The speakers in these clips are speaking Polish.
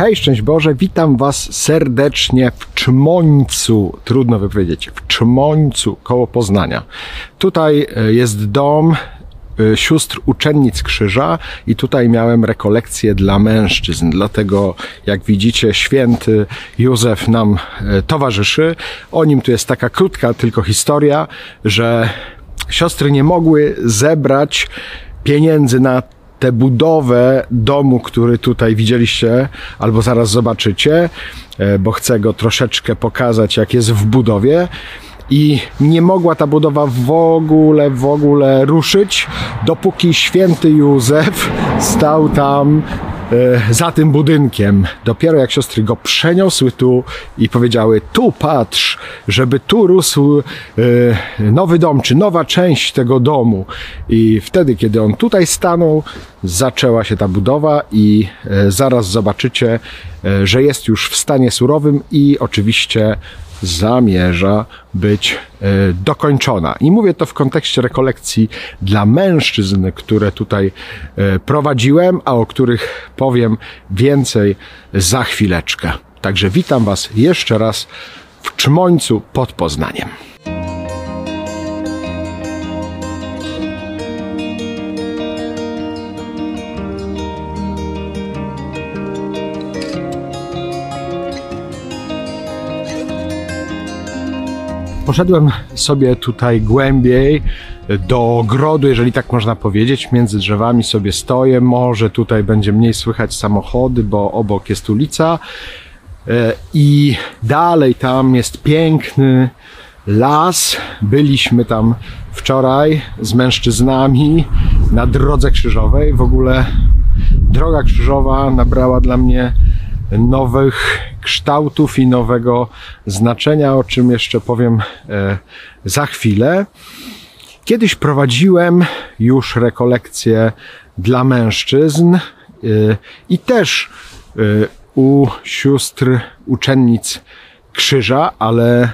Hej, szczęść Boże, witam Was serdecznie w Czmońcu, trudno wypowiedzieć, w Czmońcu koło Poznania. Tutaj e, jest dom e, sióstr uczennic krzyża i tutaj miałem rekolekcję dla mężczyzn. Dlatego, jak widzicie, święty Józef nam e, towarzyszy. O nim tu jest taka krótka tylko historia, że siostry nie mogły zebrać pieniędzy na tę budowę domu, który tutaj widzieliście, albo zaraz zobaczycie, e, bo chcę go troszeczkę pokazać, jak jest w budowie. I nie mogła ta budowa w ogóle, w ogóle ruszyć, dopóki święty Józef stał tam za tym budynkiem. Dopiero jak siostry go przeniosły tu i powiedziały, tu patrz, żeby tu rósł e, nowy dom, czy nowa część tego domu. I wtedy, kiedy on tutaj stanął, zaczęła się ta budowa i e, zaraz zobaczycie, że jest już w stanie surowym i oczywiście zamierza być e, dokończona. I mówię to w kontekście rekolekcji dla mężczyzn, które tutaj e, prowadziłem, a o których powiem więcej za chwileczkę. Także witam Was jeszcze raz w Czmońcu pod Poznaniem. Poszedłem sobie tutaj głębiej do ogrodu, jeżeli tak można powiedzieć. Między drzewami sobie stoję. Może tutaj będzie mniej słychać samochody, bo obok jest ulica. E, I dalej tam jest piękny las. Byliśmy tam wczoraj z mężczyznami na drodze krzyżowej. W ogóle droga krzyżowa nabrała dla mnie nowych kształtów i nowego znaczenia, o czym jeszcze powiem e, za chwilę. Kiedyś prowadziłem już rekolekcje dla mężczyzn e, i też e, u sióstr uczennic Krzyża, ale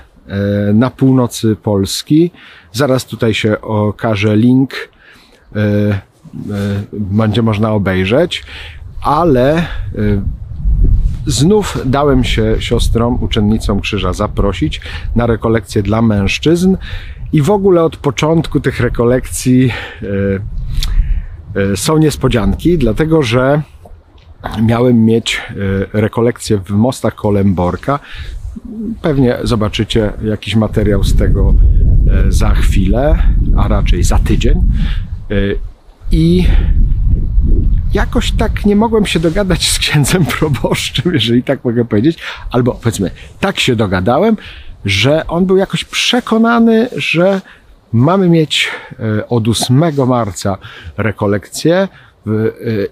na północy Polski. Zaraz tutaj się okaże link, będzie można obejrzeć, ale Znów dałem się siostrom, uczennicom krzyża zaprosić na rekolekcje dla mężczyzn i w ogóle od początku tych rekolekcji e, e, są niespodzianki, dlatego że miałem mieć e, rekolekcję w Mostach Kolemborka. Pewnie zobaczycie jakiś materiał z tego za chwilę, a raczej za tydzień. I jakoś tak nie mogłem się dogadać z księdzem proboszczym, jeżeli tak mogę powiedzieć, albo powiedzmy, tak się dogadałem, że on był jakoś przekonany, że mamy mieć e, od 8 marca rekolekcję e,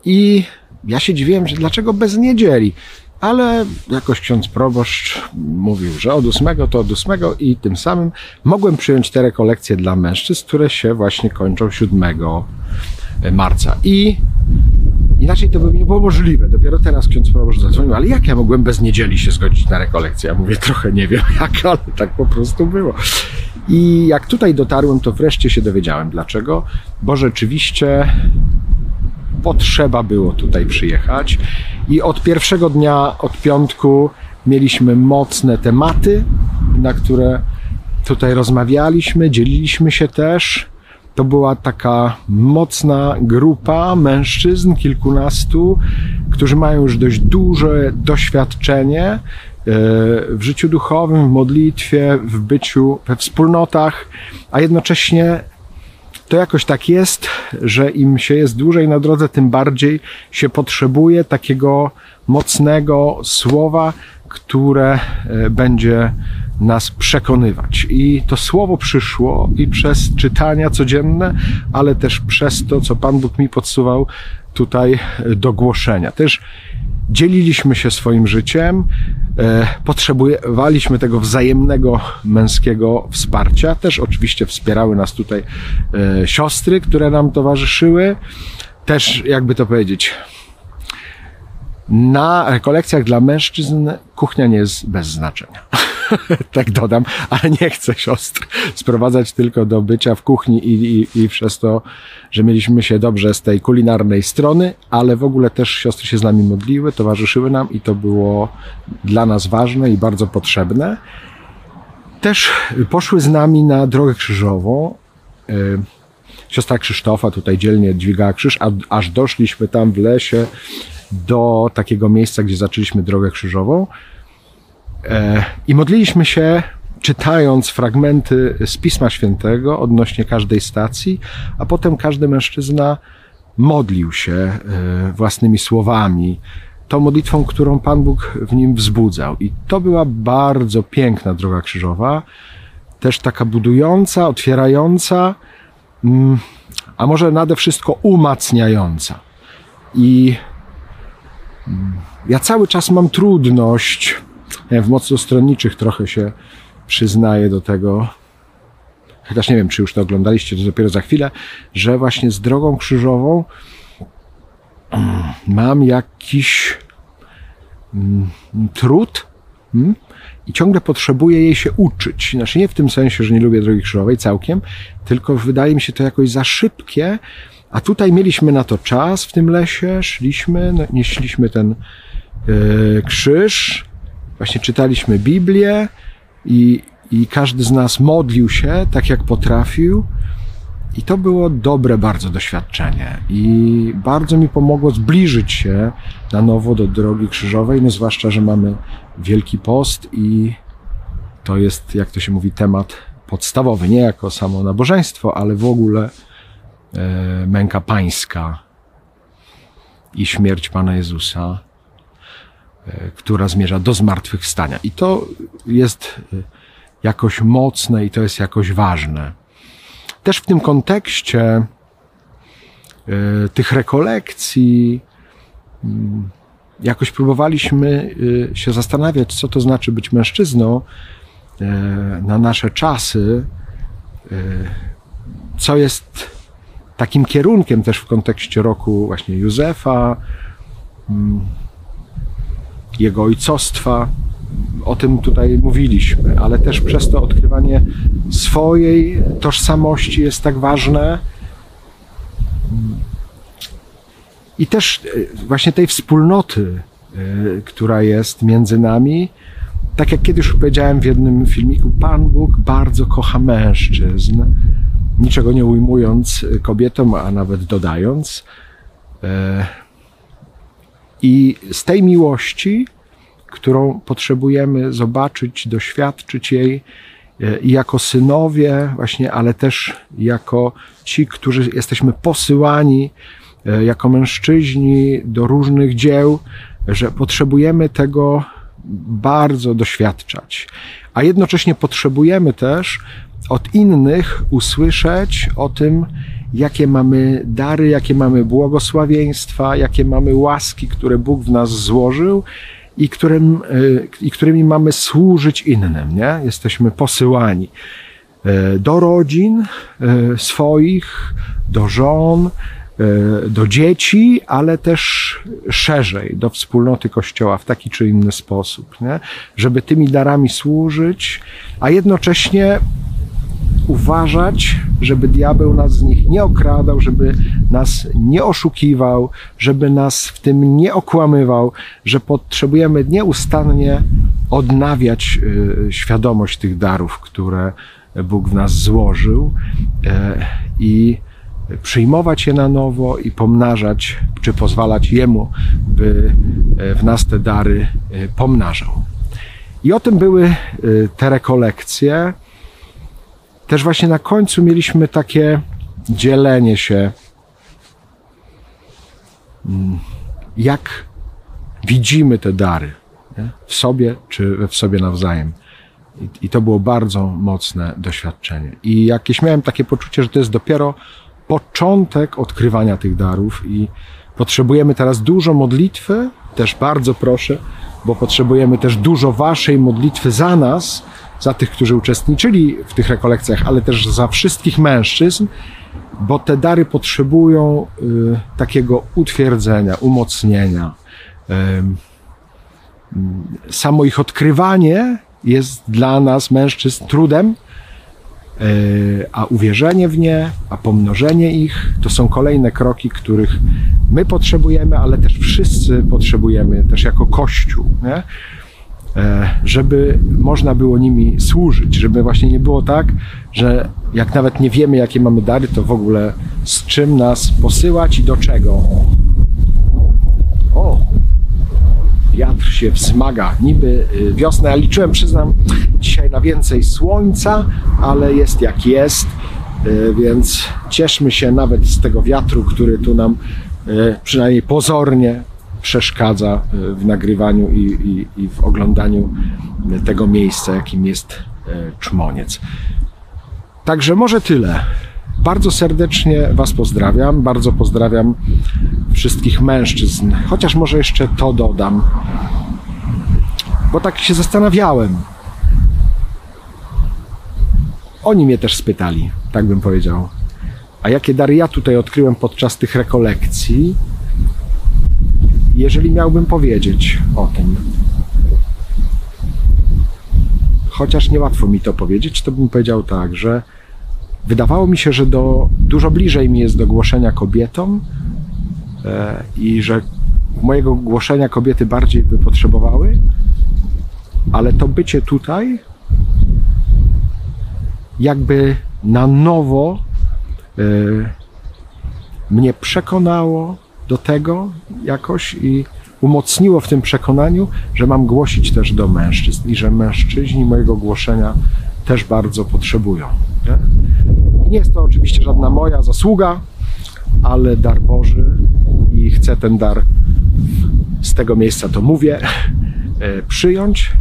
i ja się dziwiłem, że dlaczego bez niedzieli. Ale jakoś ksiądz proboszcz mówił, że od 8 to od 8 i tym samym mogłem przyjąć te rekolekcje dla mężczyzn, które się właśnie kończą 7 marca. I Inaczej to by nie było możliwe. Dopiero teraz ksiądz proboszcz zadzwonił, ale jak ja mogłem bez niedzieli się zgodzić na rekolekcję? Ja mówię, trochę nie wiem jak, ale tak po prostu było. I jak tutaj dotarłem, to wreszcie się dowiedziałem dlaczego, bo rzeczywiście potrzeba było tutaj przyjechać i od pierwszego dnia, od piątku mieliśmy mocne tematy, na które tutaj rozmawialiśmy, dzieliliśmy się też to była taka mocna grupa mężczyzn, kilkunastu, którzy mają już dość duże doświadczenie e, w życiu duchowym, w modlitwie, w byciu we wspólnotach, a jednocześnie to jakoś tak jest, że im się jest dłużej na drodze, tym bardziej się potrzebuje takiego mocnego słowa, które e, będzie nas przekonywać. I to słowo przyszło i przez czytania codzienne, ale też przez to, co Pan Bóg mi podsuwał tutaj do głoszenia. Też dzieliliśmy się swoim życiem, e, potrzebowaliśmy tego wzajemnego męskiego wsparcia. Też oczywiście wspierały nas tutaj e, siostry, które nam towarzyszyły. Też, jakby to powiedzieć, na rekolekcjach dla mężczyzn kuchnia nie jest bez znaczenia. tak dodam, ale nie chcę siostr sprowadzać tylko do bycia w kuchni i, i, i przez to, że mieliśmy się dobrze z tej kulinarnej strony, ale w ogóle też siostry się z nami modliły, towarzyszyły nam i to było dla nas ważne i bardzo potrzebne. Też poszły z nami na drogę krzyżową. Y, siostra Krzysztofa tutaj dzielnie dźwigała krzyż, aż doszliśmy tam w lesie do takiego miejsca, gdzie zaczęliśmy drogę krzyżową. E, I modliliśmy się, czytając fragmenty z Pisma Świętego odnośnie każdej stacji, a potem każdy mężczyzna modlił się e, własnymi słowami, tą modlitwą, którą Pan Bóg w nim wzbudzał. I to była bardzo piękna droga krzyżowa, też taka budująca, otwierająca, mm, a może nade wszystko umacniająca. I ja cały czas mam trudność, w mocno stronniczych trochę się przyznaję do tego, chociaż nie wiem, czy już to oglądaliście, to dopiero za chwilę, że właśnie z drogą krzyżową mm, mam jakiś mm, trud mm, i ciągle potrzebuję jej się uczyć. Znaczy nie w tym sensie, że nie lubię drogi krzyżowej całkiem, tylko wydaje mi się to jakoś za szybkie, a tutaj mieliśmy na to czas w tym lesie, szliśmy, no, nieśliśmy ten yy, krzyż, właśnie czytaliśmy Biblię i, i każdy z nas modlił się tak, jak potrafił. I to było dobre bardzo doświadczenie. I bardzo mi pomogło zbliżyć się na nowo do drogi krzyżowej, no zwłaszcza, że mamy Wielki Post i to jest, jak to się mówi, temat podstawowy, nie jako samo nabożeństwo, ale w ogóle męka pańska i śmierć Pana Jezusa. E, która zmierza do zmartwychwstania. I to jest e, jakoś mocne i to jest jakoś ważne. Też w tym kontekście e, tych rekolekcji mm, jakoś próbowaliśmy się zastanawiać, co to znaczy być mężczyzną na nasze czasy, co jest takim kierunkiem też w kontekście roku właśnie Józefa, mm, jego ojcostwa. O tym tutaj mówiliśmy, ale też przez to odkrywanie swojej tożsamości jest tak ważne. I też e, właśnie tej wspólnoty, e, która jest między nami. Tak jak kiedyś powiedziałem w jednym filmiku, Pan Bóg bardzo kocha mężczyzn, niczego nie ujmując kobietom, a nawet dodając. E, i z tej miłości, którą potrzebujemy zobaczyć, doświadczyć jej e, i jako synowie, właśnie, ale też jako ci, którzy jesteśmy posyłani e, jako mężczyźni do różnych dzieł, że potrzebujemy tego bardzo doświadczać. A jednocześnie potrzebujemy też od innych usłyszeć o tym, jakie mamy dary, jakie mamy błogosławieństwa, jakie mamy łaski, które Bóg w nas złożył i, którym, e, i którymi mamy służyć innym. Nie? Jesteśmy posyłani e, do rodzin e, swoich, do żon, do dzieci, ale też szerzej, do wspólnoty Kościoła w taki czy inny sposób, nie? żeby tymi darami służyć, a jednocześnie uważać, żeby diabeł nas z nich nie okradał, żeby nas nie oszukiwał, żeby nas w tym nie okłamywał, że potrzebujemy nieustannie odnawiać y, świadomość tych darów, które Bóg w nas złożył e, i przyjmować je na nowo i pomnażać, czy pozwalać Jemu, by e, w nas te dary e, pomnażał. I o tym były te rekolekcje. Też właśnie na końcu mieliśmy takie dzielenie się, mm, jak widzimy te dary w sobie czy w sobie nawzajem. I, to było bardzo mocne doświadczenie. I jakieś miałem takie poczucie, że to jest dopiero początek odkrywania tych darów i potrzebujemy teraz dużo modlitwy, też bardzo proszę, bo potrzebujemy też dużo waszej modlitwy za nas, za tych, którzy uczestniczyli w tych rekolekcjach, ale też za wszystkich mężczyzn, bo te dary potrzebują y, takiego utwierdzenia, umocnienia. Y, samo ich odkrywanie jest dla nas mężczyzn trudem, e, a uwierzenie w nie, a pomnożenie ich to są kolejne kroki, których my potrzebujemy, ale też wszyscy potrzebujemy, też jako Kościół, nie? E, żeby można było nimi służyć, żeby właśnie nie było tak, że jak nawet nie wiemy, jakie mamy dary, to w ogóle z czym nas posyłać i do czego. O, wiatr się wzmaga, niby y, wiosna. Ja liczyłem, przyznam, dzisiaj na więcej słońca, ale jest jak jest, y, więc cieszmy się nawet z tego wiatru, który tu nam y, przynajmniej pozornie przeszkadza w nagrywaniu i, i, i w oglądaniu tego miejsca, jakim jest Czmoniec. Także może tyle. Bardzo serdecznie Was pozdrawiam. Bardzo pozdrawiam wszystkich mężczyzn. Chociaż może jeszcze to dodam, bo tak się zastanawiałem. Oni mnie też spytali, tak bym powiedział. A jakie dary ja tutaj odkryłem podczas tych rekolekcji, jeżeli miałbym powiedzieć o tym? Chociaż niełatwo mi to powiedzieć, to bym powiedział tak, że wydawało mi się, że do, dużo bliżej mi jest do głoszenia kobietom e, i że mojego głoszenia kobiety bardziej by potrzebowały, ale to bycie tutaj jakby na nowo e, mnie przekonało do tego jakoś i umocniło w tym przekonaniu, że mam głosić też do mężczyzn i że mężczyźni mojego głoszenia też bardzo potrzebują. Nie? nie jest to oczywiście żadna moja zasługa, ale dar Boży i chcę ten dar z tego miejsca to mówię, e, przyjąć.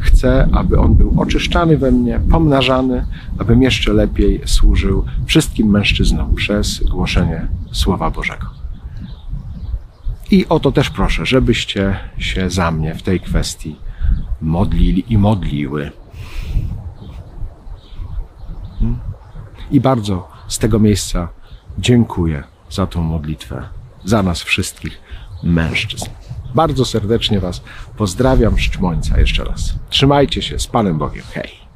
Chcę, aby on był oczyszczany we mnie, pomnażany, abym jeszcze lepiej służył wszystkim mężczyznom przez głoszenie Słowa Bożego. I o to też proszę, żebyście się za mnie w tej kwestii modlili i modliły. Hmm? I bardzo z tego miejsca dziękuję za tą modlitwę, za nas wszystkich mężczyzn. Bardzo serdecznie Was pozdrawiam z Czmońca jeszcze raz. Trzymajcie się z Panem Bogiem. Hej!